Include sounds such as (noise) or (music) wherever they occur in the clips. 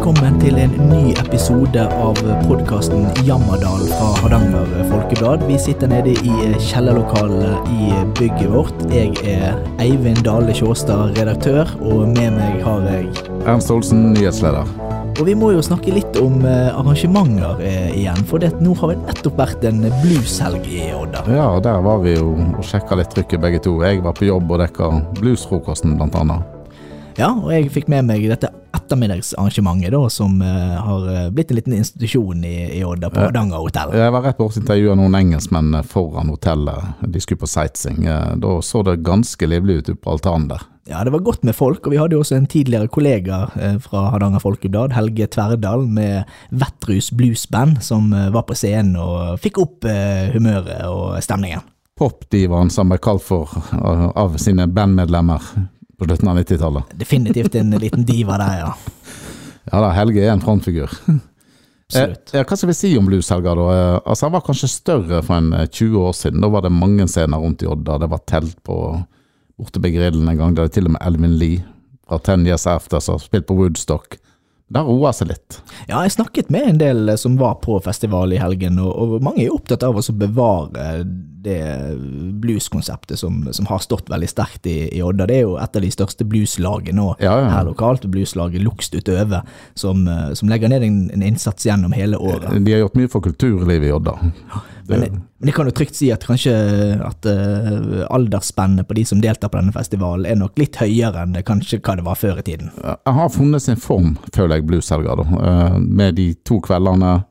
velkommen til en ny episode av podkasten Jammerdal fra Hardanger Folkeblad. Vi sitter nede i kjellerlokalet i bygget vårt. Jeg er Eivind Dale Sjåstad, redaktør, og med meg har jeg Ernst Olsen, nyhetsleder. Og vi må jo snakke litt om eh, arrangementer eh, igjen, for det, nå har det nettopp vært en blueshelg i Odda. Ja, der var vi jo og sjekka litt trykket begge to. Jeg var på jobb og dekka bluesfrokosten, blant annet. Ja, og jeg fikk med meg dette ettermiddagsarrangementet, da, som uh, har eh, blitt en liten institusjon i, i Odda, på Hardanger hotell. Jeg var rett borte og intervjua noen engelskmenn foran hotellet. De skulle på sightseeing. Eh, Da så det ganske livlig ut på altanen der. Ja, det var godt med folk, og vi hadde jo også en tidligere kollega eh, fra Hardanger Folkeblad, Helge Tverdal, med Vettrus Bluesband, som eh, var på scenen og fikk opp eh, humøret og stemningen. Popdivaen som ble kalt for av av sine bandmedlemmer på slutten av 90-tallet. Definitivt en liten diva der, ja. Ja da, Helge er en frontfigur. (laughs) Absolutt. Eh, hva skal vi si om blueshelga, da? Eh, Altså, Han var kanskje større for en eh, 20 år siden. Da var det mange scener rundt i Odda. Det var telt på borte ved grillen en gang. Det var til og med Elvin Lee fra Ten Years After som har spilt på Woodstock. Det roer seg litt. Ja, jeg snakket med en del eh, som var på festival i helgen, og, og mange er opptatt av å bevare det blueskonseptet som, som har stått veldig sterkt i, i Odda. Det er jo et av de største blueslagene Ja, ja. her lokalt, blueslaget Lukst utøve, som, eh, som legger ned en, en innsats gjennom hele året. De har gjort mye for kulturlivet i Odda. Men, jeg- men jeg kan jo trygt si at kanskje at uh, aldersspennet på de som deltar på denne festivalen er nok litt høyere enn det kanskje hva det var før i tiden. Jeg har funnet sin form, føler jeg, blueshelga, da. Eh, Med de to kveldene,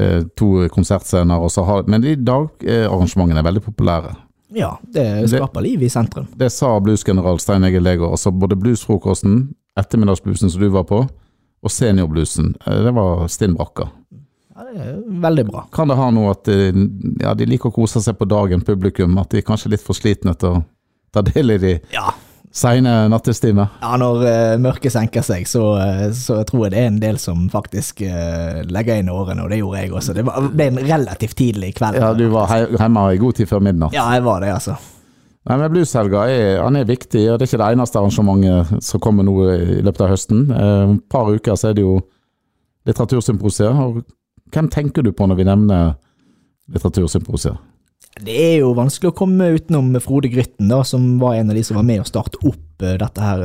uh, to konsertscener, og så har Men i dag er arrangementene veldig populære. Ja, det skaper liv i sentrum. Det sa bluesgeneral Stein Egil Leger. Altså både bluesfrokosten, ettermiddagsbluesen som du var på, og seniorbluesen. Det var stinn brakka. Ja, det er veldig bra. Kan det ha noe at eh, ja, de liker å kose seg på dagen, publikum, at de er kanskje litt for slitne til å ta del i de Ja, seine nattestimer? ja når uh, mørket senker seg, så, uh, så tror jeg det er en del som faktisk uh, legger inn årene, og det gjorde jeg også. Det var, ble en relativt tidlig kveld. Ja, du var hjemme i god tid før midnatt. Ja, jeg var det, altså. Nei, men Blueshelga er, han er viktig, og det er ikke det eneste arrangementet som kommer nå i løpet av høsten. Eh, Om par uker så er det jo litteratursymposier. og Hvem tenker du på når vi nevner litteratursymposier? Det er jo vanskelig å komme utenom Frode Grytten, da, som var en av de som var med å starte opp eh, dette her.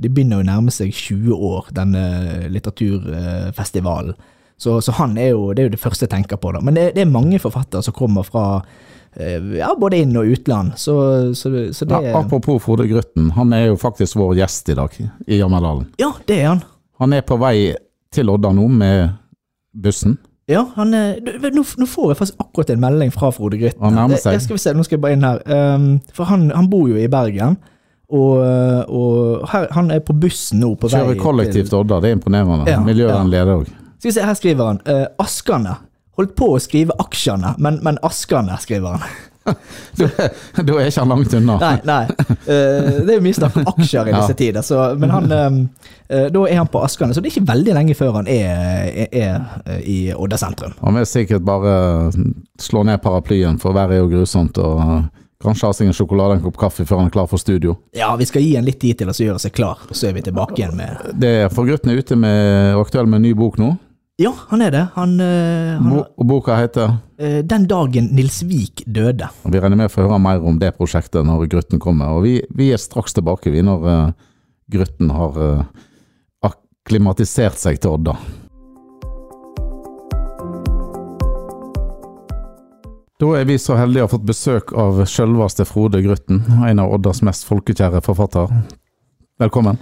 Det begynner jo å nærme seg 20 år, denne litteraturfestivalen. Så, så han er jo det, er jo det første jeg tenker på, da. Men det, det er mange forfattere som kommer fra eh, ja, både inn- og utland, så, så, så det Ja, apropos Frode Grytten, han er jo faktisk vår gjest i dag i Jammerdalen. Ja, det er han. Han er på vei til Odda nå med bussen. Ja, han er, nå, nå får jeg faktisk akkurat en melding fra Frode Grytten. Han nærmer seg. Det- det skal vi se, nå skal jeg bare inn her. Um, for han, han bor jo i Bergen, og, og her, han er på bussen nå på vei Kjører kollektivt til Odda, det er imponerende. Ja, Miljøvennlig er det òg. Her skriver han uh, Askane. Holdt på å skrive aksjene, men, men Askane, skriver han. (laughs) Da er ikke han langt unna. Nei, nei. Eh, det er jo mye snakk om aksjer i (laughs) Ja. disse tider, så, men han, eh, eh, da er han på Askane, så det er ikke veldig lenge før han er, er, er i Odda sentrum. Han vil sikkert bare slå ned paraplyen, for været er jo grusomt. og Kanskje ha seg en sjokolade og en kopp kaffe før han er klar for studio. Ja, vi skal gi han litt tid til å gjøre seg klar, og så er vi tilbake igjen med Det er For Grutten er ute med, aktuell med en ny bok nå. Ja, han er det. Han, eh, han Bo, og boka heter eh, Den dagen Nils Vik døde. og Vi regner med å få høre mer om det prosjektet når Grutten kommer. Og vi, vi er straks tilbake, vi, når uh, Grutten har uh, akklimatisert seg til Odda. Da er vi så heldige å ha fått besøk av sjølveste Frode Grutten, en av Oddas mest folkekjære forfattere. Velkommen.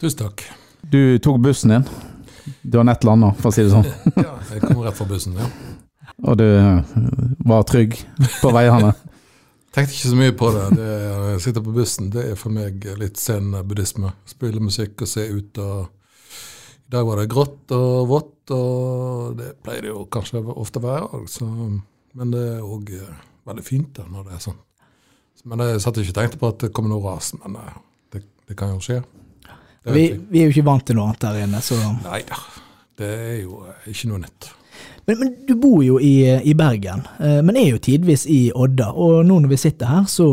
Tusen takk. Du tok bussen din. Du har nett landa, for å si det sånn. (laughs) Ja, jeg kom rett fra bussen. ja. Og du uh, var trygg på veiene. (laughs) Tenkte ikke så mye på det. det å sitte på bussen det er for meg litt sen buddhisme. Spille musikk og se ut. og I dag var det grått og vått, og det pleier det jo kanskje ofte å være. Altså. men det er òg veldig fint da, når det er sånn. Men jeg satt ikke og tenkte på at det kommer noe ras, men eh, det, det kan jo skje. Vi, vi er jo ikke vant til noe annet der inne, så Nei da, det er jo eh, ikke noe nytt. Men, men, du bor jo i, i, Bergen, eh, men er jo tidvis i Odda. Og nå når vi sitter her, så,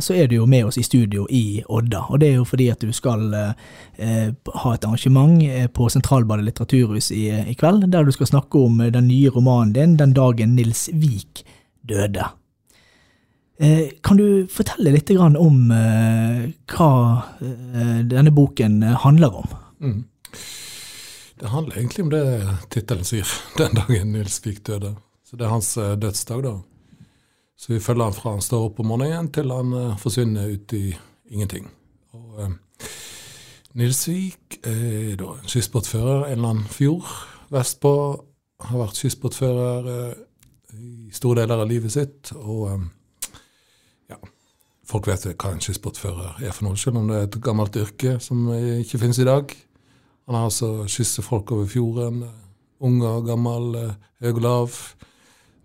så, er du jo med oss i studio i Odda. Og det er jo fordi at du skal eh, ha et arrangement eh, på Sentralbadet litteraturhus i, i, kveld, der du skal snakke om den nye romanen din 'Den dagen Nils Vik døde'. Eh, kan du fortelle litt om eh, hva eh, denne boken handler om? Mm. Det handler egentlig om det tittelen sier, (laughs) 'Den dagen Nils Vik døde'. Så Det er hans dødsdag, da. Så vi følger han fra han står opp om morgenen til han forsvinner ut i ingenting. Og eh, Nils Vik er da en skisbåtfører en eller annen fjord vestpå. Har vært skisbåtfører eh, i store deler av livet sitt. og eh, folk vet hva en skisbåtfører er for noe, selv om det er et gammelt yrke som ikke finnes i dag. Han har altså kysset folk over fjorden. Unger, gammel, høy og lav.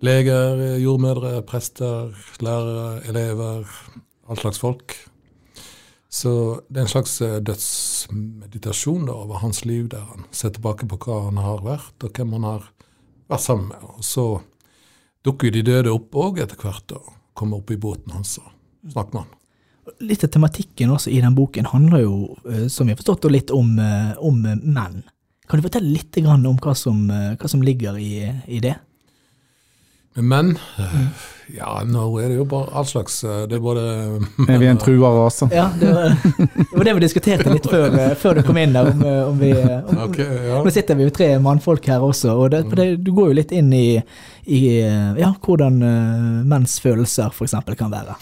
Leger, jordmødre, prester, lærere, elever. All slags folk. Så det er en slags eh, dødsmeditasjon da, over hans liv, der han ser tilbake på hva han har vært, og hvem han har vært sammen med. Og så dukker jo de døde opp òg etter hvert. og kommer opp i båten hans og snakker med han. Litt av tematikken også i den boken handler jo, eh, som vi har forstått, litt om, eh, om menn. Kan du fortelle litt om hva som, eh, hva som ligger i, i det? Men? Mm. Ja, nå er det jo bare all slags Det er både (laughs) Er vi en trua rase? Ja, det var, det var, det vi diskuterte litt før, før du kom inn der. Om, om vi, om, okay, ja. Nå sitter vi jo tre mannfolk her også, og det, det, du går jo litt inn i, i ja, hvordan menns følelser f.eks. kan være.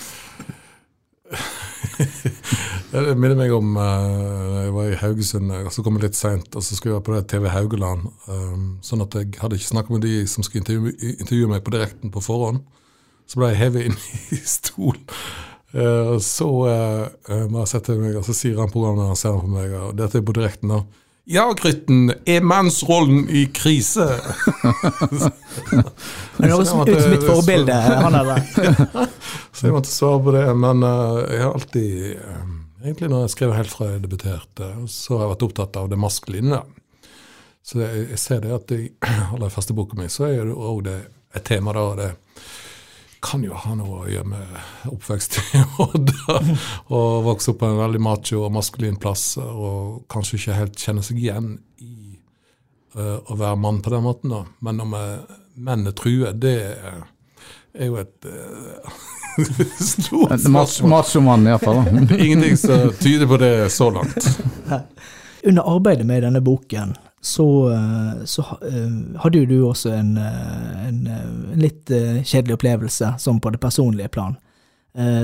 Det minner meg om uh, jeg var i Haugesund og så kom jeg litt seint, og så skulle jeg på det TV Haugeland. Um, sånn at jeg hadde ikke snakka med de som skulle intervjue, meg på direkten på forhånd. Så ble jeg hevet inn i (laughs) stol. Uh, så uh, jeg sette meg, og så sier han programmet, ser på meg, og dette er på direkten. da, ja, Grytten, er mannsrollen i krise? (laughs) det høres ut som mitt forbilde, han der. (laughs) så jeg måtte svare på det. Men uh, jeg har alltid, uh, egentlig når jeg skrev helt fra jeg debuterte, så har jeg vært opptatt av det maskuline. Så jeg ser det at i (clears throat) aller første boka mi så er det òg et tema da, det kan jo ha noe å gjøre med oppvekst i Odda. Og vokse opp på en veldig macho og maskulin plass, og kanskje ikke helt kjenne seg igjen i uh, å være mann på den måten. da. Men om uh, menn er true, det er jo et uh, (laughs) stort spørsmål. Machomann, iallfall. (laughs) Ingenting som tyder på det så langt. Under arbeidet med denne boken så, eh, så uh, hadde jo du også en, eh, en, litt kjedelig opplevelse, sånn på det personlige plan,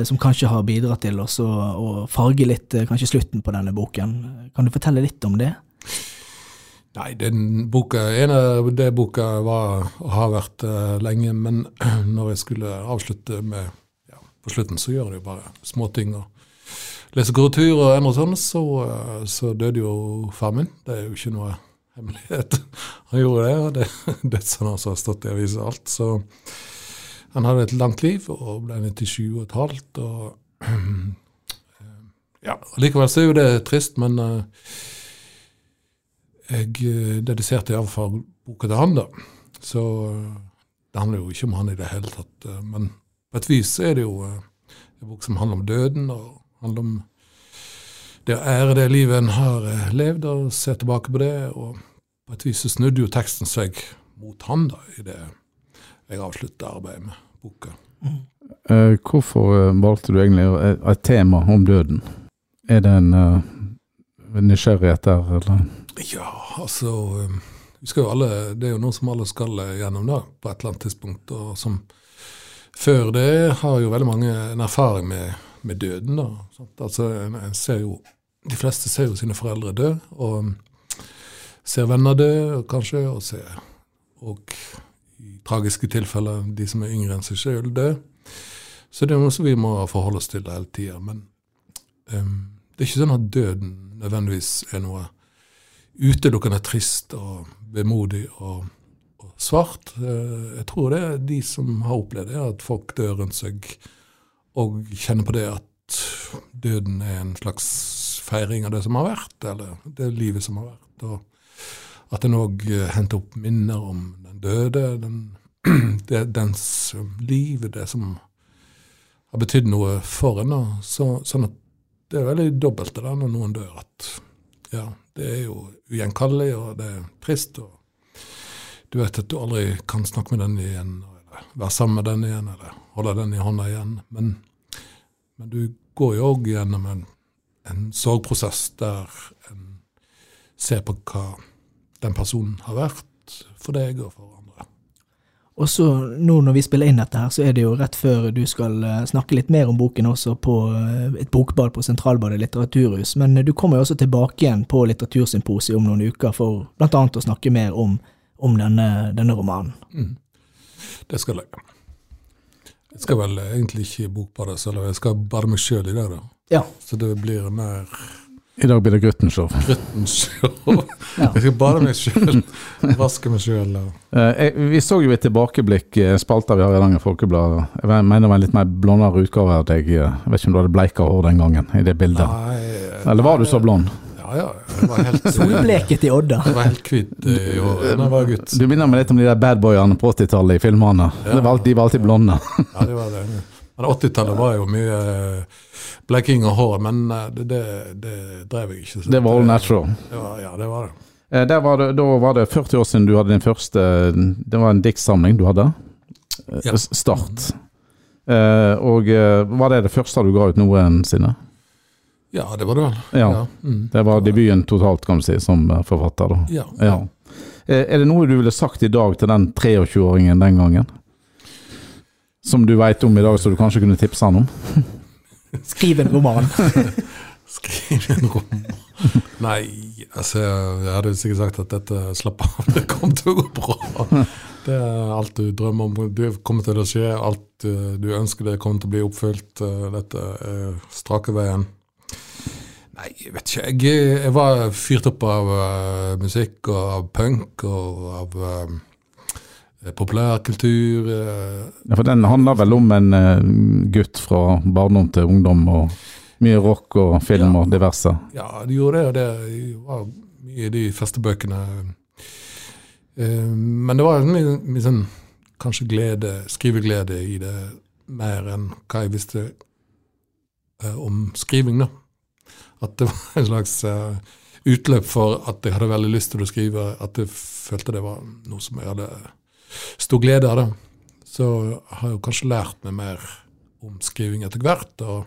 som kanskje har bidratt til også, å farge litt kanskje slutten på denne boken. Kan du fortelle litt om det? Nei, den boka, ene det boka var har vært lenge, men (clears throat) når jeg skulle avslutte med ja, På slutten så gjør det jo bare småting. og Lese korrektur og endre sånn, så, så døde jo far min. Det er jo ikke noe hemmelighet. Han gjorde det, og det (laughs) dødsannonsen altså har stått i avisa alt. Så han hadde et langt liv og ble 97 og et halvt. Og (clears throat) ja, likevel så er jo det trist, men uh, jeg eh, dediserte iallfall boka til han, da. Så uh, det handler jo ikke om han i det hele tatt. Men på et vis er det jo en bok som handler om døden, og handler om det å ære det livet en har eh, levd, og se tilbake på det. Og på et vis så snudde jo teksten seg mot han da, i det jeg avslutta arbeidet med boka. Mm. Uh, hvorfor eh, valgte du egentlig et tema om døden? Er det en uh, nysgjerrighet der, eller? Ja, altså vi skal jo alle, Det er jo noe som alle skal gjennom da, på et eller annet tidspunkt. og som Før det har jo veldig mange en erfaring med med døden. da. Altså, en ser jo, De fleste ser jo sine foreldre dø, og ser venner dø, kanskje, og ser og i tragiske tilfeller de som er yngre enn seg sjøl, dø. Så det er noe som vi må forholde oss til hele tida. Men um, det er ikke sånn at døden nødvendigvis er noe utelukkende trist og vemodig og, og svart. Uh, jeg tror det er de som har opplevd det, at folk dør rundt seg og kjenne på det at døden er en slags feiring av det som har vært, eller det livet som har vært. Og at en òg henter opp minner om den døde, den, (clears throat) det, dens liv, det som har betydd noe for en. Så, sånn at det er veldig dobbelt det når noen dør. at ja, Det er jo ugjenkallelig, og det er trist. og Du vet at du aldri kan snakke med den igjen, være sammen med den igjen, eller holde den i hånda igjen. Men, men du går jo òg gjennom en, en sorgprosess der en ser på hva den personen har vært for deg og for andre. Og så nå når vi spiller inn dette her, så er det jo rett før du skal eh, snakke litt mer om boken også på eh, et bokbad på Sentralbadet litteraturhus. Men du kommer jo også tilbake igjen på Litteratursymposiet om noen uker for annet å snakke mer om, om denne, denne, romanen. Mm. Det skal jeg. Jeg skal vel egentlig ikke Bokbadet, så jeg skal bare meg sjøl i det. da. Ja. Så det blir mer i dag blir det Gruttenshow. Gruttenshow. (laughs) ja. Jeg skal bade meg sjøl. Vaske meg sjøl. Eh, vi så jo et tilbakeblikk, i spalta vi har i Hardanger Folkeblad. Jeg mener det var en litt mer blondere utgave av deg. Jeg vet ikke om du hadde bleika hår den gangen, i det bildet. Nei, Eller var du så blond? Ja, ja. Var helt Solbleket i Odda. Jeg var helt hvit i håret da jeg var gutt. Du minner meg litt om de der badboyene på 80-tallet i filmene. Ja. de var alltid blonde. ja, det var det. Men 80-tallet var jo mye bleking av hår, men eh, det, det, det, drev jeg ikke. det var all natural? Det var, ja, det var det. Der var det. Da var det 40 år siden du hadde din første Det var en diktsamling du hadde? Eh, ja. Start. Eh, og var det det første du ga ut noensinne? Ja, det var det vel. Ja. ja. Mm. Det var debuten totalt, kan du si, som forfatter. da. Ja. ja. Er det noe du ville sagt i dag til den 23-åringen den gangen? Som du veit om i dag, så du kanskje kunne tipse han om? (laughs) Skriv en roman. (laughs) Skriv en roman. Nei, altså jeg hadde sikkert sagt at dette slapp av, det kommer til å gå bra. Det er alt du drømmer om. Det kommer til å skje. Alt eh, du ønsker det kommer til å bli oppfylt. Eh, dette er strake veien. Nei, jeg vet ikke. Jeg, jeg var fyrt opp av uh, musikk og av punk og av um, populærkultur. Uh, ja, For den handler vel om en gutt fra barndom til ungdom? og mye rock og film ja. og diverse? Ja, det gjorde det. og Det var mye i de første bøkene. Eh, men det var mye, mye sånn kanskje glede, skriveglede i det, mer enn hva jeg visste eh, om skriving. da. At det var en slags uh, utløp for at jeg hadde veldig lyst til å skrive. At jeg følte det var noe som jeg hadde stor glede av. da. Så jeg har jo kanskje lært meg mer om skriving etter hvert. og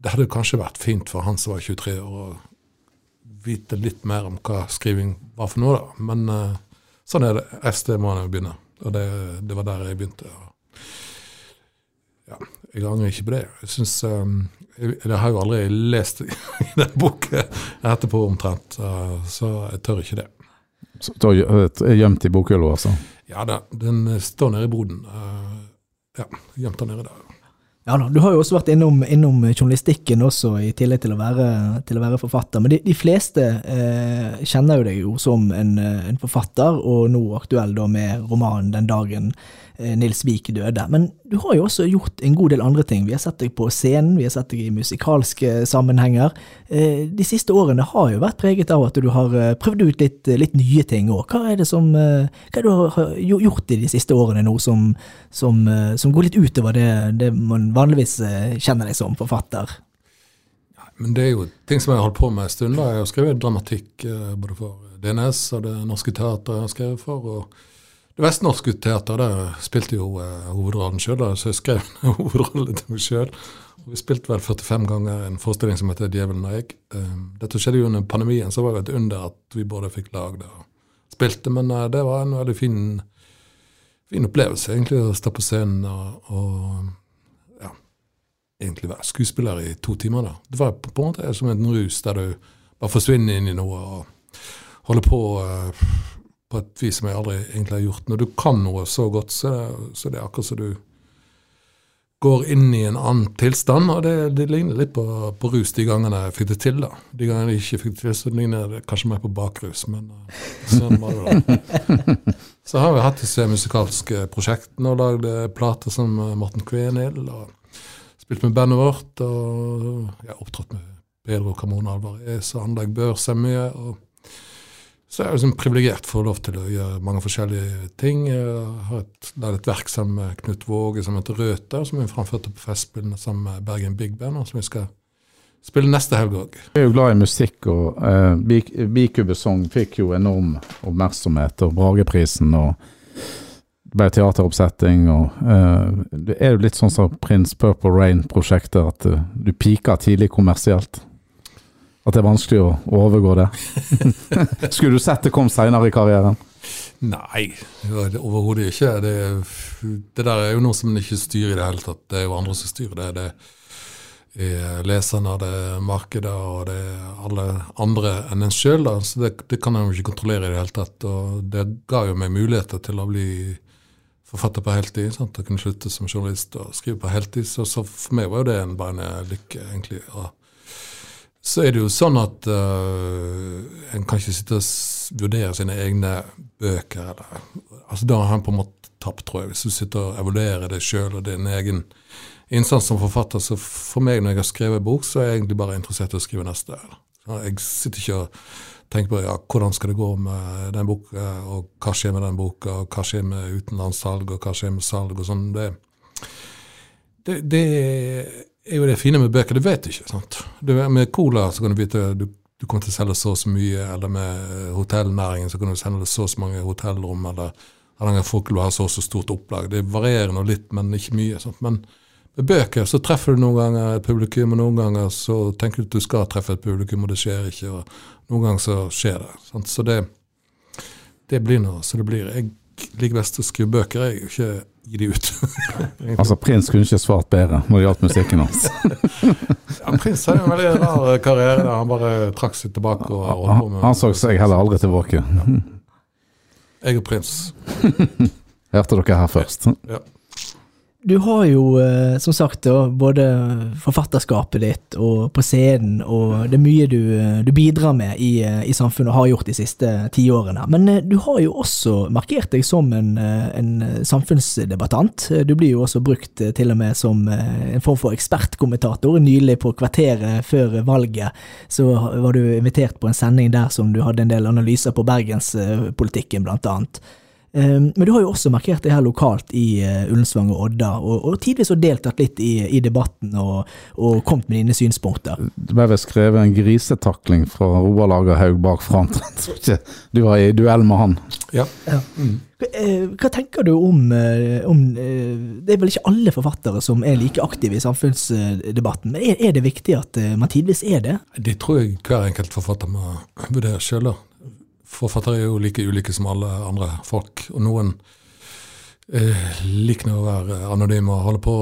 det hadde kanskje vært fint for han som var 23 år, å vite litt mer om hva skriving var for noe, da. Men uh, sånn er det. SD må man begynne. Og det, det, var der jeg begynte. Ja, jeg angrer ikke på det. Jeg synes, um, jeg, jeg, har jo aldri lest (laughs) i den boken etterpå omtrent, uh, så jeg tør ikke det. Så det er gjemt i bokhylla, altså? Ja da, den står nede i boden. Uh, ja, gjemt der nede der. Ja da, Du har jo også vært innom, innom journalistikken også, i tillegg til å være, til å være forfatter. Men de, de fleste eh, kjenner jo deg jo som en, en, forfatter, og nå aktuell da med romanen 'Den dagen Eh, Nils Wiik døde. Men du har jo også gjort en god del andre ting. Vi har sett deg på scenen, vi har sett deg i musikalske sammenhenger. Eh, de siste årene har jo vært preget av at du har eh, prøvd ut litt, litt nye ting òg. Hva er det som hva er det du har gjort i de siste årene nå som, som, som går litt utover det, det, man vanligvis kjenner deg som forfatter? Men det er jo ting som jeg har holdt på med en stund. da. Jeg har skrevet dramatikk både for DNS og Det Norske Teatret jeg har skrevet for. og det Vestnorske Teater der spilte jo eh, hovedrollen sjøl, så jeg skrev (laughs) hovedrollen til meg sjøl. Vi spilte vel 45 ganger en forestilling som heter 'Djevelen og jeg'. Eh, dette skjedde jo under pandemien, så var det et under at vi både fikk lagd og spilte. Men eh, det var en veldig fin, fin opplevelse, egentlig, å stå på scenen og, og ja, egentlig være skuespiller i to timer. da. Det var på, på en måte som en rus der du bare forsvinner inn i noe og holder på. Uh, på et vis som jeg aldri egentlig har gjort. Når du kan noe så godt, så, så er det akkurat som du går inn i en annen tilstand. Og det, det ligner litt på, på, rus de gangene jeg fikk det til. da. De gangene jeg ikke fikk det til, så ligner det kanskje mer på bakrus. Men uh, sånn var det da. (laughs) Så har vi hatt disse musikalske prosjektene og lagd plater som Morten Kvenhild. Og spilt med bandet vårt og ja, opptrådt med Pedro Carmona Alvarez og anlegg bør se mye. og så er jeg liksom privilegert for å få lov til å gjøre mange forskjellige ting. Jeg har et, laget et verk sammen med Knut Våge som heter Røter, som vi framførte på Festspillene sammen med Bergen Big Band, og som vi skal spille neste helg òg. Jeg er jo glad i musikk, og uh, Bikubesong fikk jo enorm oppmerksomhet, og Brageprisen og det ble teateroppsetting. og uh, Det er jo litt sånn som Prince Purple Rain-prosjektet, at uh, du piker tidlig kommersielt. At det er vanskelig å overgå det. (laughs) Skulle du sett det kom seinere i karrieren? Nei, overhodet ikke. Det, det, der er jo noe som en ikke styrer i det hele tatt. Det er jo andre som styrer det. Det er leserne, det er markedet og det er alle andre enn en sjøl. Så det, det, kan en jo ikke kontrollere i det hele tatt. Og det ga jo meg muligheter til å bli forfatter på heltid. Sant? Å kunne slutte som journalist og skrive på heltid. Så, så for meg var jo det en, bare en lykke, egentlig. Og så er det jo sånn at uh, en kan ikke sitte og vurdere sine egne bøker. Eller, altså Da har en på en måte tapt, tror jeg. Hvis du sitter og evaluerer deg sjøl og din egen innsats som forfatter. Så for meg, når jeg har skrevet bok, så er jeg egentlig bare interessert i å skrive neste. Jeg sitter ikke og tenker på ja, hvordan skal det gå med den boka, og hva skjer med den boka, og hva skjer med utenlandssalg, og hva skjer med salg og sånn. Det, det, det er jo det fine med bøker. Du vet ikke. sant? Du, med cola så kan du vite du, du kommer til å selge så og så mye, eller med hotellnæringen så kan du selge så og så mange hotellrom, eller Hardanger Folkeblad har så og så stort opplag. Det varierer nå litt, men ikke mye. sant? Men med bøker så treffer du noen ganger et publikum, og noen ganger så tenker du at du skal treffe et publikum, og det skjer ikke. og Noen ganger så skjer det. sant? Så det, det blir nå så det blir. Jeg liker best å skrive bøker, jeg, ikke gi de ut. altså, Prins kunne ikke svart bedre når det gjaldt musikken hans. (laughs) ja, Prins har en veldig rar karriere. der Han bare trakk seg tilbake. og Han, han så seg heller aldri tilbake. Jeg er Prins. (laughs) Hørte dere her først. Ja. Du har jo eh, som sagt både forfatterskapet ditt og på scenen, og det er mye du, eh, du bidrar med i, eh, i, samfunnet og har gjort de siste tiårene. Men du har jo også markert deg som en, en, samfunnsdebattant. Du blir jo også brukt til og med som en form for ekspertkommentator. Nylig på Kvarteret før valget så var du invitert på en sending der som du hadde en del analyser på bergenspolitikken, blant annet. Ehm, men du har jo også markert det her lokalt i uh, Ullensvang og Odda, og, og tidvis deltatt litt i, i debatten og, og, kommet med dine synspunkter. Det ble vel skrevet en grisetakling fra Roar Lagerhaug bak fram. (laughs) Du var i duell med han. Ja. ja. Mm. Eh, hva tenker du om, eh, om, Det er vel ikke alle forfattere som er like aktive i samfunnsdebatten, men er, er det viktig at man tidvis er det? Det tror jeg hver enkelt forfatter må vurdere sjøl forfattere er jo like ulike som alle andre folk. Og noen eh, liker å være anonyme og holde på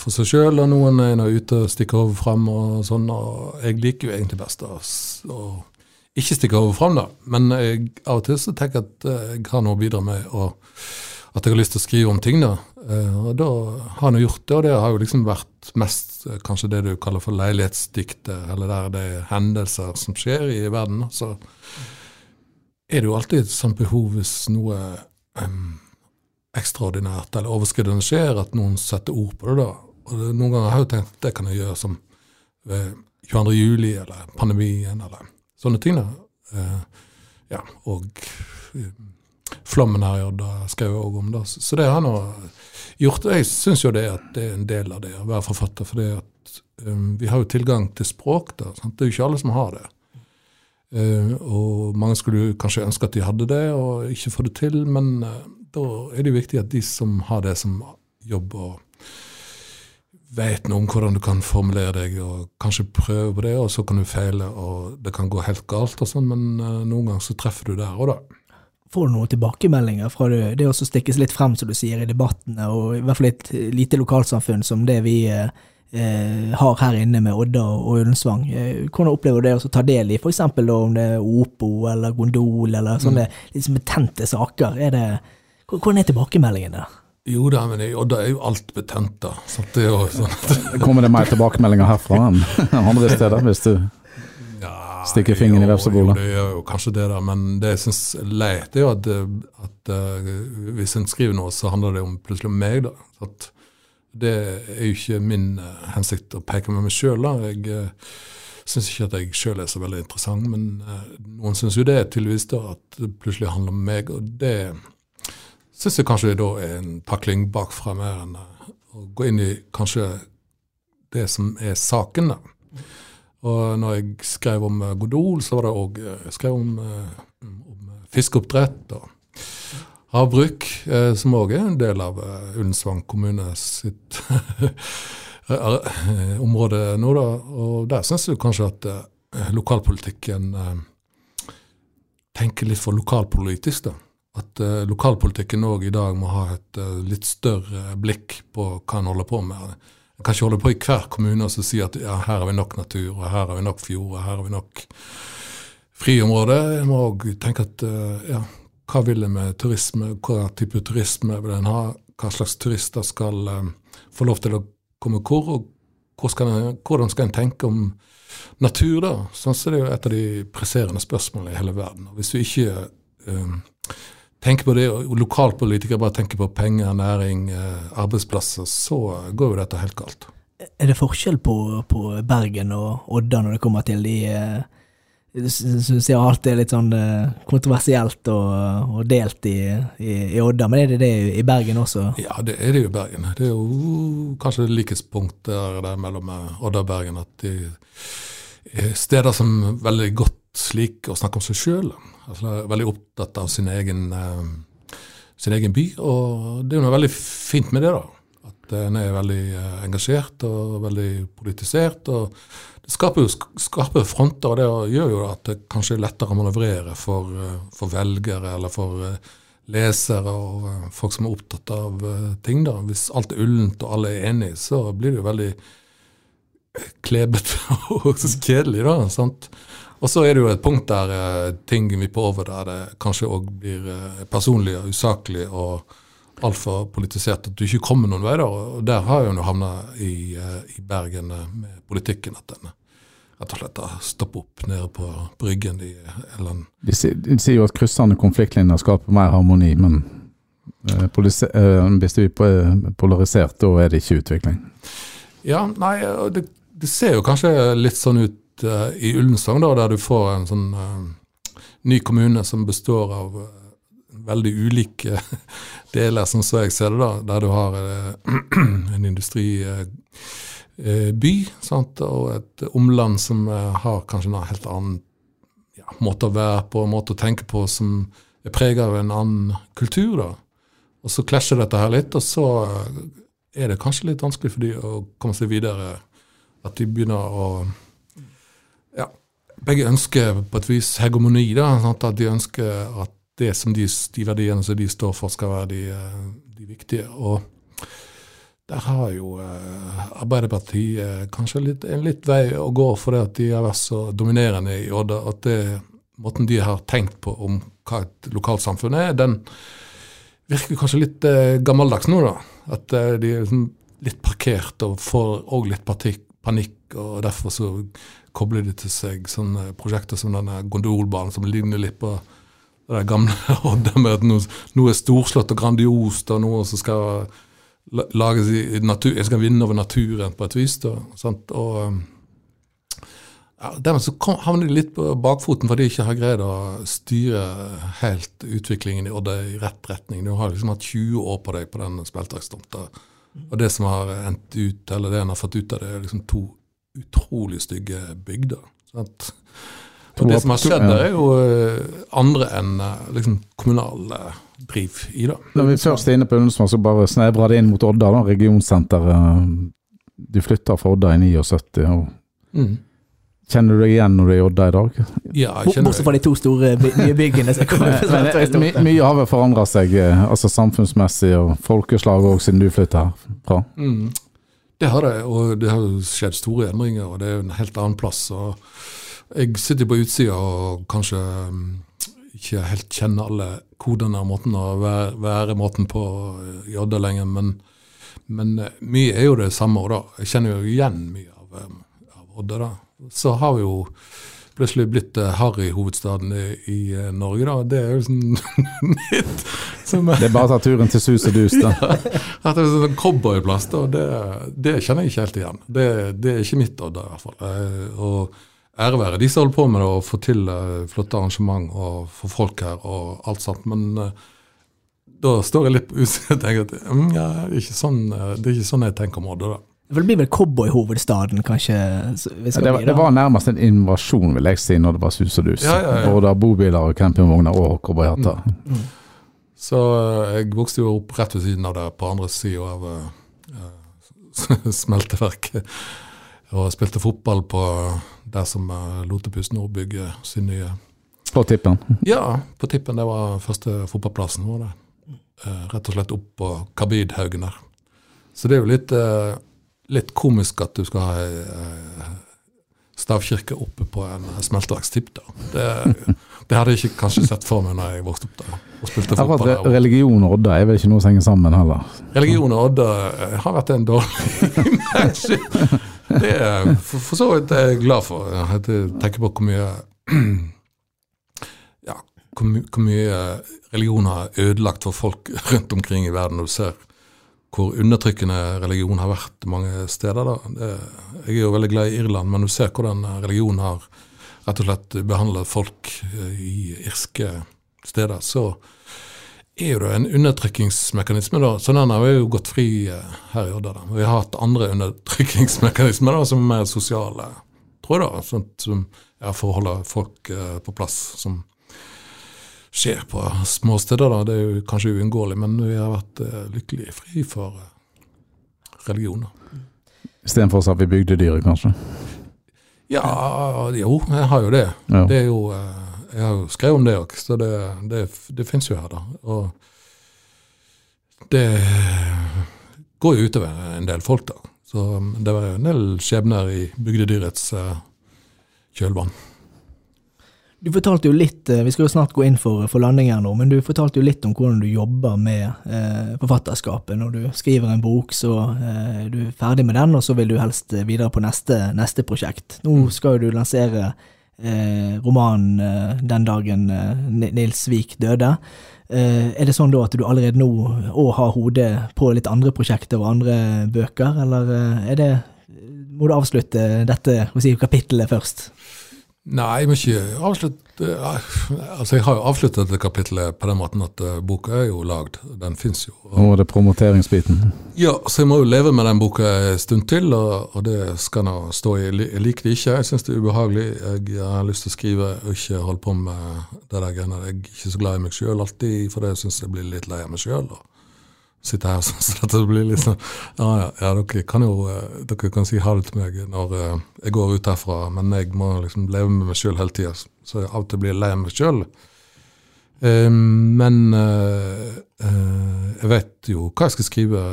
for seg sjøl, og noen er nå ute og stikker hodet fram og sånn. Og jeg liker jo egentlig best å, ikke stikke hodet fram, da. Men jeg, av og til så tenker jeg at eh, jeg har noe å bidra med, og at jeg har lyst til å skrive om ting. da. Eh, og da har jeg gjort det, og det har jo liksom vært mest eh, kanskje det du kaller for leilighetsdiktet, eller der det er hendelser som skjer i verden. så er det jo alltid et sånt behov hvis noe um, ekstraordinært eller overskridende skjer, at noen setter ord på det. da. Og det, Noen ganger har jeg jo tenkt at det kan jeg gjøre som ved 22. juli eller pandemien eller sånne ting. da. Uh, ja, og uh, flommen her i Odda skrev jeg òg om. da. Så det har jeg gjort. Jeg syns jo det at det er en del av det å være forfatter. For det at um, vi har jo tilgang til språk. da, sant? Det er jo ikke alle som har det. Uh, og mange skulle kanskje ønske at de hadde det, og ikke få det til. Men uh, da er det jo viktig at de som har det som jobb, og vet noe om hvordan du kan formulere deg, og kanskje prøve på det, og så kan du feile, og det kan gå helt galt og sånn, men uh, noen ganger så treffer du der òg, da. Får du noen tilbakemeldinger fra det, det å stikkes litt frem, som du sier, i debattene, og i hvert fall et lite lokalsamfunn som det vi eh, har her inne med Odda og Ullensvang. Eh, hvordan opplever du det å ta del i f.eks. om det er Opo eller Gondol eller sånne mm. liksom betente saker? Er det, hvordan er tilbakemeldingen der? Jo da, men i Odda er jo alt betent, da. Så det er jo sånn (laughs) Kommer det mer tilbakemeldinger herfra enn (laughs) andre steder, hvis du stikker fingeren i vepsebolet? Jo, det gjør jo kanskje det, da. Men det jeg syns er leit, er jo at, at uh, hvis en skriver noe, så handler det om, plutselig om meg, da. Så at det er jo ikke min uh, hensikt å peke med meg sjøl. Jeg uh, syns ikke at jeg sjøl er så veldig interessant, men uh, noen syns jo det tydeligvis da, at det plutselig handler om meg. Og det syns jeg kanskje da er en takling bakfra mer enn eh, å gå inn i kanskje det som er saken. Og når jeg skrev om eh, Godol, så var det òg skrev om, eh, om fiskeoppdrett og havbruk, eh, som òg er en del av eh, Ullensvang kommune sitt (laughs) eh, område nå. da, Og der syns jeg kanskje at lokalpolitikken tenker litt for lokalpolitisk. da. At lokalpolitikken òg i dag må ha et litt større blikk på hva en holder på med. En kan ikke holde på i hver kommune og si at ja, her har vi nok natur, og her har vi nok fjord, og her har vi nok friområde. En må òg tenke at ja, hva vil en med turisme, hva type turisme vil en ha, hva slags turister skal eh, få lov til å komme hvor, og hvor skal en, hvordan skal en tenke om natur, da? Sånn så det er jo et av de presserende spørsmålene i hele verden. Hvis du ikke eh, tenker på det, og lokalpolitikere bare tenker på penger, næring, eh, arbeidsplasser, så går jo dette helt galt. Er det forskjell på, på Bergen og Odda når det kommer til de Syns jeg alt er litt sånn eh, kontroversielt og, og delt i, i, i Odda, men er det det i Bergen også? Ja, det er det jo i Bergen. Det er jo kanskje likhetspunkter der mellom eh, Odda og Bergen. At de er steder som er veldig godt liker å snakke om seg sjøl. Altså, veldig opptatt av sin egen, eh, sin egen by. Og det er jo noe veldig fint med det, da. At en er veldig engasjert og veldig politisert. og skaper jo skarpe fronter, og det gjør jo at det kanskje er lettere å manøvrere for, eh, for velgere eller for eh, lesere og eh, folk som er opptatt av ting. da. Hvis alt er ullent og alle er enige, så blir det jo veldig klebete (laughs) og kjedelig. da, sant? Og så er det jo et punkt der ting vipper over der det kanskje òg blir personlig og usaklig og altfor politisert at du ikke kommer noen vei. da, og Der har jo havna i, i Bergen med politikken. at den rett og slett stoppe opp nede på Bryggen De, eller De, sier- jo at kryssende konfliktlinjer skaper mer harmoni, men eh, eh, hvis det blir polarisert, da er det ikke utvikling. Ja, nei, det, det ser jo kanskje litt sånn ut eh, i Ullensvang, da, der du får en sånn eh, ny kommune som består av eh, veldig ulike (laughs) deler, sånn som jeg ser det, da, der du har (clears throat) en en industriby sant? og et omland som eh, har kanskje en helt annen ja, måte å være på, måte å tenke på, som er preget av en annen kultur. da. Og så klasjer dette her litt, og så eh, er det kanskje litt vanskelig for de å komme seg videre. At de begynner å Ja, begge ønsker på et vis hegemoni. da, sant? At de ønsker at det som de, de verdiene som de står for, skal være de, eh, de viktige. Og der har jo eh, Arbeiderpartiet eh, kanskje litt, en litt vei å gå, fordi at de har vært så dominerende i Odda. At det, måten de har tenkt på om hva et lokalsamfunn er, den virker kanskje litt eh, gammeldags nå, da. At de er liksom litt parkert og får òg litt panikk, og derfor så kobler de til seg sånne prosjekter som denne gondolbanen, som ligner litt på det gamle (laughs) Odda med at noe, noe er storslått og grandiost, og noe som skal natur, jeg skal vinne over naturen på et vis. Da, sant? Og um, ja, Dermed så havner de litt på bakfoten fordi de ikke har greid å styre helt utviklingen i Odda i rett retning. Du har liksom hatt 20 år på deg på den speltaktstomta. Og det som har endt ut, eller det en har fått ut av det, er liksom to utrolig stygge bygder. Sant? Og det som har skjedd der, er jo eh, andre enn eh, liksom kommunal eh, driv i da. Når vi først er inne på Ullensvang, så bare snevra det inn mot Odda, da, regionsenteret. Du flytta fra Odda i 79. og Mm. Kjenner du deg igjen når du er i Odda i dag? Ja, jeg kjenner Bortsett fra de to store nye byggene (laughs) eh, my, mye har vel forandra seg, eh, altså samfunnsmessig og folkeslag òg, siden du flytta herfra? Mm. Det har det, og det har skjedd store endringer, og det er en helt annen plass. og Jeg sitter på utsida og kanskje mm, ikke helt kjenner alle kodene og måten å være, være måten på i Odda lenger, men, men eh, mye er jo det samme. da. Jeg kjenner jo igjen mye av, eh, av Odda. da. Så har vi jo plutselig blitt eh, Harry-hovedstaden i, i eh, Norge, da. Det er jo sånn (laughs) nytt. som Det er bare å ta turen til sus og dus, da. (laughs) at det er sånn cowboyplass, da, det, det kjenner jeg ikke helt igjen. Det, det er ikke mitt Odda, i hvert fall. Eh, Og ære være de som holder på med det og får til eh, flotte arrangement og får folk her og alt sånt. Men eh, da står jeg litt på utsiden og tenker at mm, ja, det, ikke sånn, eh, det er ikke sånn jeg tenker om Odda. da. For det blir vel cowboyhovedstaden, kanskje? så vi Det, var- det var nærmest en invasjon, vil jeg si, når det var sus og dus. Ja, ja, ja. Både bobiler og campingvogner og cowboyhatter. Så eh, jeg vokste jo opp rett ved siden av det, på andre sida av eh, eh, (laughs) smelteverket. Og spilte fotball på der som uh, Lotepus nå bygger sin nye På tippen. Ja, på tippen. Det var første fotballplassen vår. det. Eh, rett og slett opp på Kabidhaugen der. Så det er jo litt, eh, litt komisk at du skal ha ei eh, stavkirke oppe på en smelteverkstipp. Det, det hadde jeg ikke kanskje sett for meg når jeg vokste opp der og spilte fotball. re- religion og Odda er vel ikke noe som henger sammen heller. Religion og Odda eh, har vært en dårlig (laughs) match. Det er for, for så vidt er jeg glad for. Jeg tenker på hvor mye (clears throat) ja, hvor, my, hvor mye religion har ødelagt for folk rundt omkring i verden. Når du ser hvor undertrykkende religion har vært mange steder. Da. Jeg er jo veldig glad i Irland, men du ser hvordan religion har rett og slett behandlet folk eh, i irske steder. Så er jo det en undertrykkingsmekanisme, da. Så den har jo gått fri eh, her i Odda. da. Vi har hatt andre undertrykkingsmekanismer da, som er mer sosiale, tror jeg. da, sånt som ja, For å holde folk eh, på plass, som skjer på små steder. da. Det er jo kanskje uunngåelig, men vi har vært eh, lykkelig fri for eh, religion. Istedenfor at vi bygde dyret, kanskje. Ja, jo, jeg har jo det. Ja. Det er jo eh, Jeg har jo skrevet om det òg, så det, det, det fins jo her, da. Og det går jo utover en del folk, da. Så um, det var en del skjebner i bygdedyrets eh, kjølvann. Du fortalte jo litt, eh, Vi skal jo snart gå inn for, for landing her nå, men du fortalte jo litt om hvordan du jobber med eh, forfatterskapet. Når du skriver en bok, så eh, du er ferdig med den, og så vil du helst videre på neste, neste prosjekt. Nå skal jo du lansere romanen eh, 'Den dagen eh, Nils Vik døde'. Eh, er det sånn da at du allerede nå òg har hodet på litt andre prosjekter og andre bøker, eller eh, er det Må du avslutte dette si, kapittelet først? Nei, jeg må ikke avslutte eh, Altså, jeg har jo avsluttet dette kapittelet på den måten at eh, boka er jo lagd. Den fins jo. Og, Nå er det promoteringsbiten. ja, så jeg må jo leve med den boka en stund til, og, og det skal nå stå i. Jeg liker det ikke, jeg syns det er ubehagelig. Jeg har lyst til å skrive og ikke holde på med det der greiene. Jeg er ikke så glad i meg sjøl alltid, for det syns jeg blir litt lei av meg sjøl. Sitte her (laughs) sånn så dette blir litt sånn Ja, ja, ja dere kan jo eh, dere kan si ha det til meg når eh, jeg går ut herfra, men jeg må liksom leve med meg sjøl hele tida. Så jeg av og til blir lei meg sjøl. men eh, jeg vet jo hva jeg skal skrive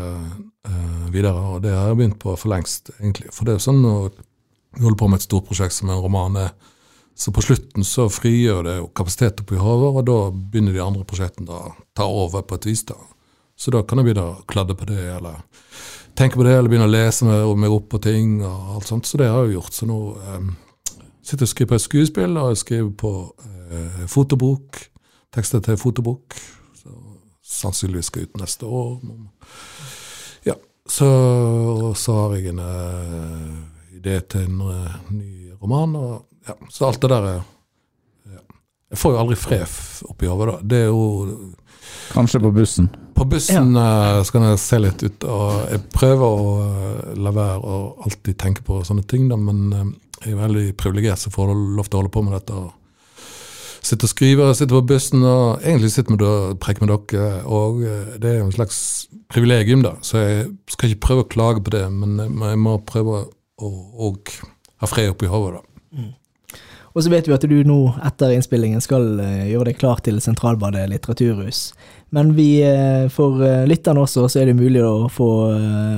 videre, og det har jeg begynt på for lengst, egentlig. For det er jo sånn når du holder på med et stort prosjekt som en roman er, så på slutten så frigjør det jo kapasitet oppi hodet, og da begynner de andre prosjektene å ta over på et vis. da. Så da kan jeg begynne å kladde på det, eller tenke på det, eller begynne å lese meg, opp på ting og alt sånt. Så det har jeg jo gjort. Så nå eh, sitter jeg og skriver på et skuespill, og jeg skriver på eh, fotobok. Tekster til fotobok. Så sannsynligvis skal ut neste år. Ja, så, så har jeg en eh, idé til en eh, ny roman. Og, ja, så alt det der er ja. Jeg får jo aldri fred oppi hodet, da. Det er jo Kanskje på bussen. på bussen ja. skal jeg se litt ut, og jeg prøver å eh, la være å alltid tenke på sånne ting, da, men eh, jeg er veldig privilegert som får lov til å holde på med dette. og Sitte og skrive, sitte på bussen og egentlig sitte med og preke med dere. og eh, Det er jo en slags privilegium, da, så jeg skal ikke prøve å klage på det, men jeg må- prøve å ha fred oppi hodet. da. Og så vet vi at du nå etter innspillingen skal eh, gjøre deg klar til Sentralbadet litteraturhus. Men vi, eh, for eh, lytterne også, så er det mulig å få,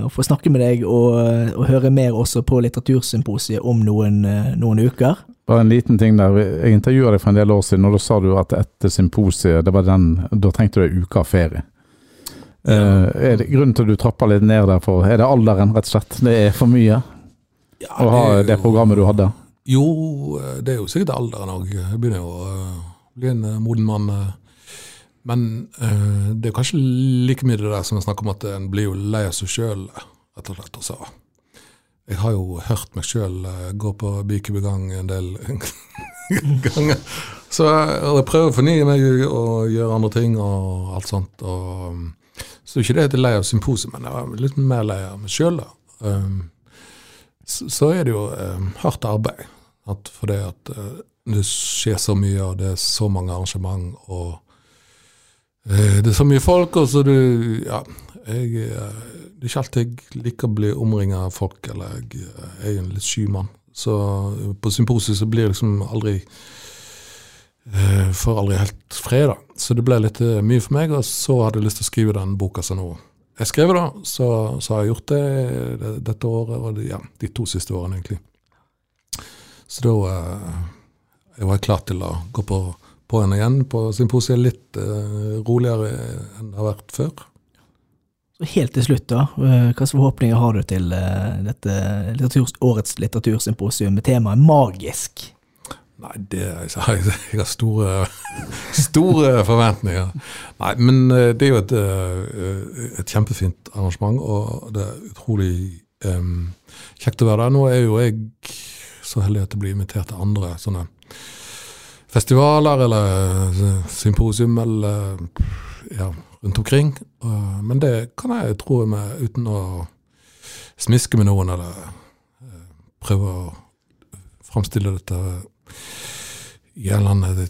å få snakke med deg og, og høre mer også på Litteratursymposiet om noen, noen uker. Bare en liten ting der. Jeg intervjua deg for en del år siden, og da sa du at etter symposiet, det var den, da trengte du ei uke av ferie. Ja. er det grunnen til at du trapper litt ned der for Er det alderen, rett og slett? Det er for mye Ja, å ha det programmet du hadde? Jo, eh, det er jo sikkert alderen òg. Jeg begynner jo å eh, bli en eh, moden mann. Men det er kanskje like mye det der som jeg snakker om at en blir jo lei av seg sjøl, rett og slett. Også. Jeg har jo hørt meg sjøl gå på Bikebegang en del (laughs) ganger. Så jeg prøver å fornye meg og gjøre andre ting og alt sånt. Og, så ikke det at jeg er lei av symposiet, men jeg er litt mer lei av meg sjøl. Um, så, så er det jo um, hardt arbeid. At for det at uh, det skjer så mye, og det er så mange arrangement, og uh, det er så mye folk, og så du Ja, jeg uh, Det er ikke alltid jeg liker å bli omringa av folk, eller jeg, jeg er en litt sky mann. Så på symposiet så blir det liksom aldri Får aldri helt fred, da. Så det ble litt mye for meg, og så hadde jeg lyst til å skrive den boka som nå jeg skrev, da. Så, så har jeg gjort det dette året, og de, ja, de to siste årene, egentlig. Så da jeg var jeg klar til å gå på, på henne igjen på symposiet, litt uh, roligere enn det har vært før. Så Helt til slutt, da. Hvilke forhåpninger har du til dette litteraturs, årets litteratursymposium med temaet magisk? Nei, det jeg, (laughs) jeg har store, store forventninger. Nei, men det er jo et, et kjempefint arrangement, og det er utrolig um, kjekt å være der. Nå er jo jeg så heldig at jeg blir invitert til andre sånne festivaler eller symposium eller ja, rundt omkring. Men det kan jeg tro med uten å smiske med noen eller prøve å framstille dette gjeldende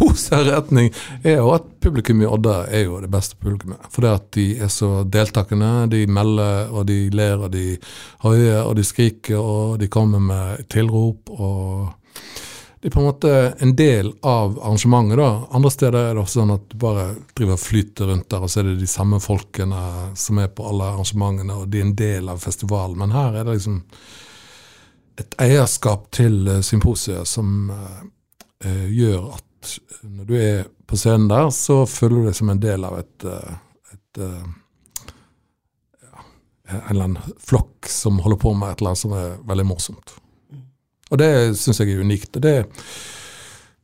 rosere, retning, er jo at publikum i Odda er jo det beste publikummet. Fordi at de er så deltakende. De melder, og de ler, og de hoier, og de skriker, og de kommer med tilrop. og det er på en måte en del av arrangementet. da. Andre steder er det også sånn at du bare driver og flyter rundt der, og så er det de samme folkene som er på alle arrangementene, og de er en del av festivalen. Men her er det liksom et eierskap til uh, symposiet som eh, gjør at når du er på scenen der, så føler du deg som en del av et, et ja, en eller annen flokk som holder på med et eller annet som er veldig morsomt. Og det syns jeg er unikt. Og det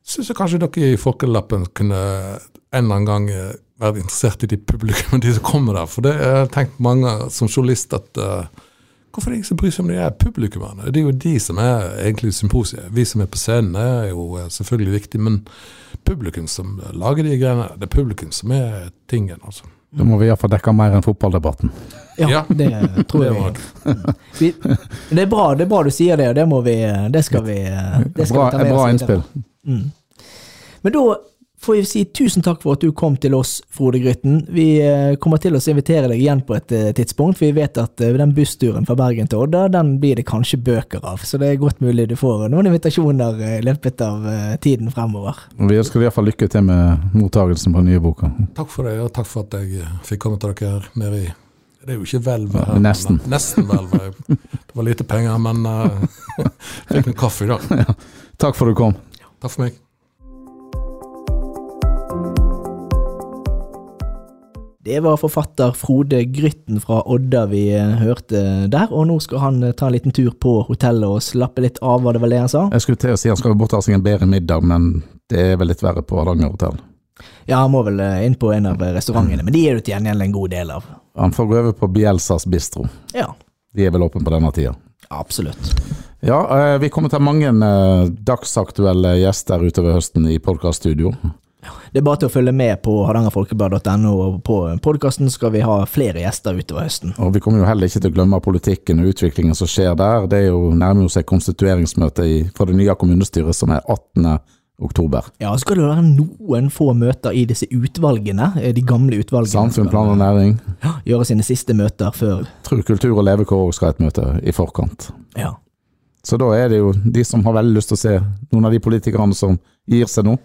syns jeg kanskje dere i Folkelappen kunne en eller annen gang være interessert i de publikum, (laughs) de som kommer der. For det jeg tenkt mange som journalist at uh, Hvorfor er det ingen som bryr seg om de er publikummerne? Det er jo de som er egentlig symposiet. Vi som er på scenen er jo selvfølgelig viktig, men publikum som lager de greiene, det er publikum som er tingen, altså. Da må vi iallfall dekke mer enn fotballdebatten. Ja, ja. det tror jeg. vi, det, er bra, det er bra du sier det, og det må vi Det skal vi, det skal bra, vi ta med bra innspill. Mm. Men da får vi si tusen takk for at du kom til oss, Frode Grytten. Vi eh, kommer til å invitere deg igjen på et eh, tidspunkt, for vi vet at eh, den bussturen fra Bergen til Odda, den blir det kanskje bøker av. Så det er godt mulig du får noen invitasjoner i løpet av tiden fremover. Vi ønsker fall lykke til med mottagelsen på den nye boka. Takk for det, og takk for at jeg fikk komme til dere nede i det er jo ikke hvelvet her. Nesten. Men, nesten hvelvet. Det var lite penger, men uh, (laughs) fikk en kaffe i dag. (laughs) Ja. Takk for at du kom. Takk for meg. Det var forfatter Frode Grytten fra Odda vi eh, hørte der, og nå skal han eh, ta en liten tur på hotellet og slappe litt av, var det vel det han sa? Jeg skulle til å si han skal bort og ha seg en bedre middag, men det er vel litt verre på Hardanger hotell. Ja, han må vel eh, inn på en av restaurantene, men de er du til gjengjeld en god del av. Han får gå over på Bielsas bistro. Ja. De er vel åpne på denne tida. Absolutt. Ja, vi kommer til mange dagsaktuelle gjester utover høsten i podkaststudio. Det er bare til å følge med på hardangerfolkeblad.no, og på podkasten skal vi ha flere gjester utover høsten. Og Vi kommer jo heller ikke til å glemme politikken og utviklingen som skjer der. Det er jo nærmer seg konstitueringsmøte i, fra det nye kommunestyret som er 18. Oktober. Ja, så skal det være noen få møter i disse utvalgene, eh, de gamle utvalgene. Samfunn, plan og næring. Ja, gjøre sine siste møter før Tror kultur og levekår også skal ha et møte i forkant. Ja. Så da er det jo de som har veldig lyst til å se noen av de politikerne som gir seg nå,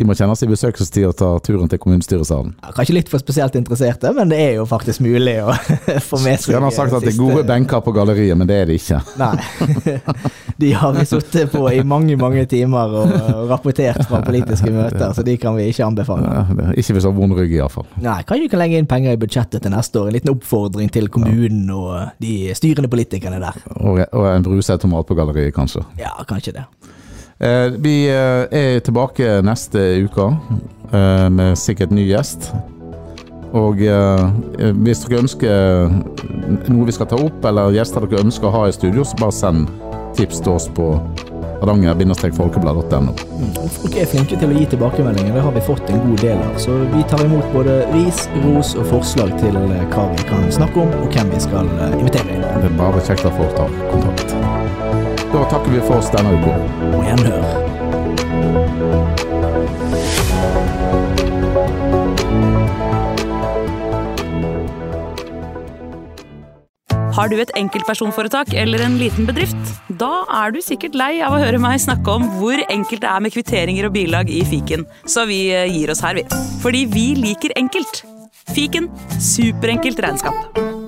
de må kjenne seg i besøkelsestid og ta turen til kommunestyresalen. Ja, kanskje litt for spesielt interesserte, men det er jo faktisk mulig å (laughs) få med seg Skulle gjerne sagt at det er gode benker på galleriet, men det er det ikke. (laughs) Nei. De har vi sittet på i mange, mange timer og rapportert fra politiske møter, så de kan vi ikke anbefale. Ja, ikke hvis du har vond rygg, iallfall. Nei, kanskje vi kan legge inn penger i budsjettet til neste år. En liten oppfordring til kommunen og de styrende politikerne der. Og, og en brusautomat på galleriet, kanskje. Ja, kanskje det. Eh, vi eh, er tilbake neste uke eh, med sikkert ny gjest. Og hvis dere ønsker noe vi skal ta opp, eller gjester dere ønsker å ha i studio, så bare send tips til oss på hardanger-folkeblad.no. Folk er flinke til å gi tilbakemeldinger, det har vi fått en god del av. Så vi tar imot både ris, ros og forslag til hva vi kan snakke om, og hvem vi skal invitere. Det er bare kjekt at folk tar kontakt. Da takker vi for oss denne uka. Og gjenhør. Har du et enkeltpersonforetak eller en liten bedrift? Da er du sikkert lei av å høre meg snakke om hvor enkelt det er med kvitteringer og bilag i fiken, så vi eh, gir oss her, vi. Fordi vi liker enkelt. Fiken superenkelt regnskap.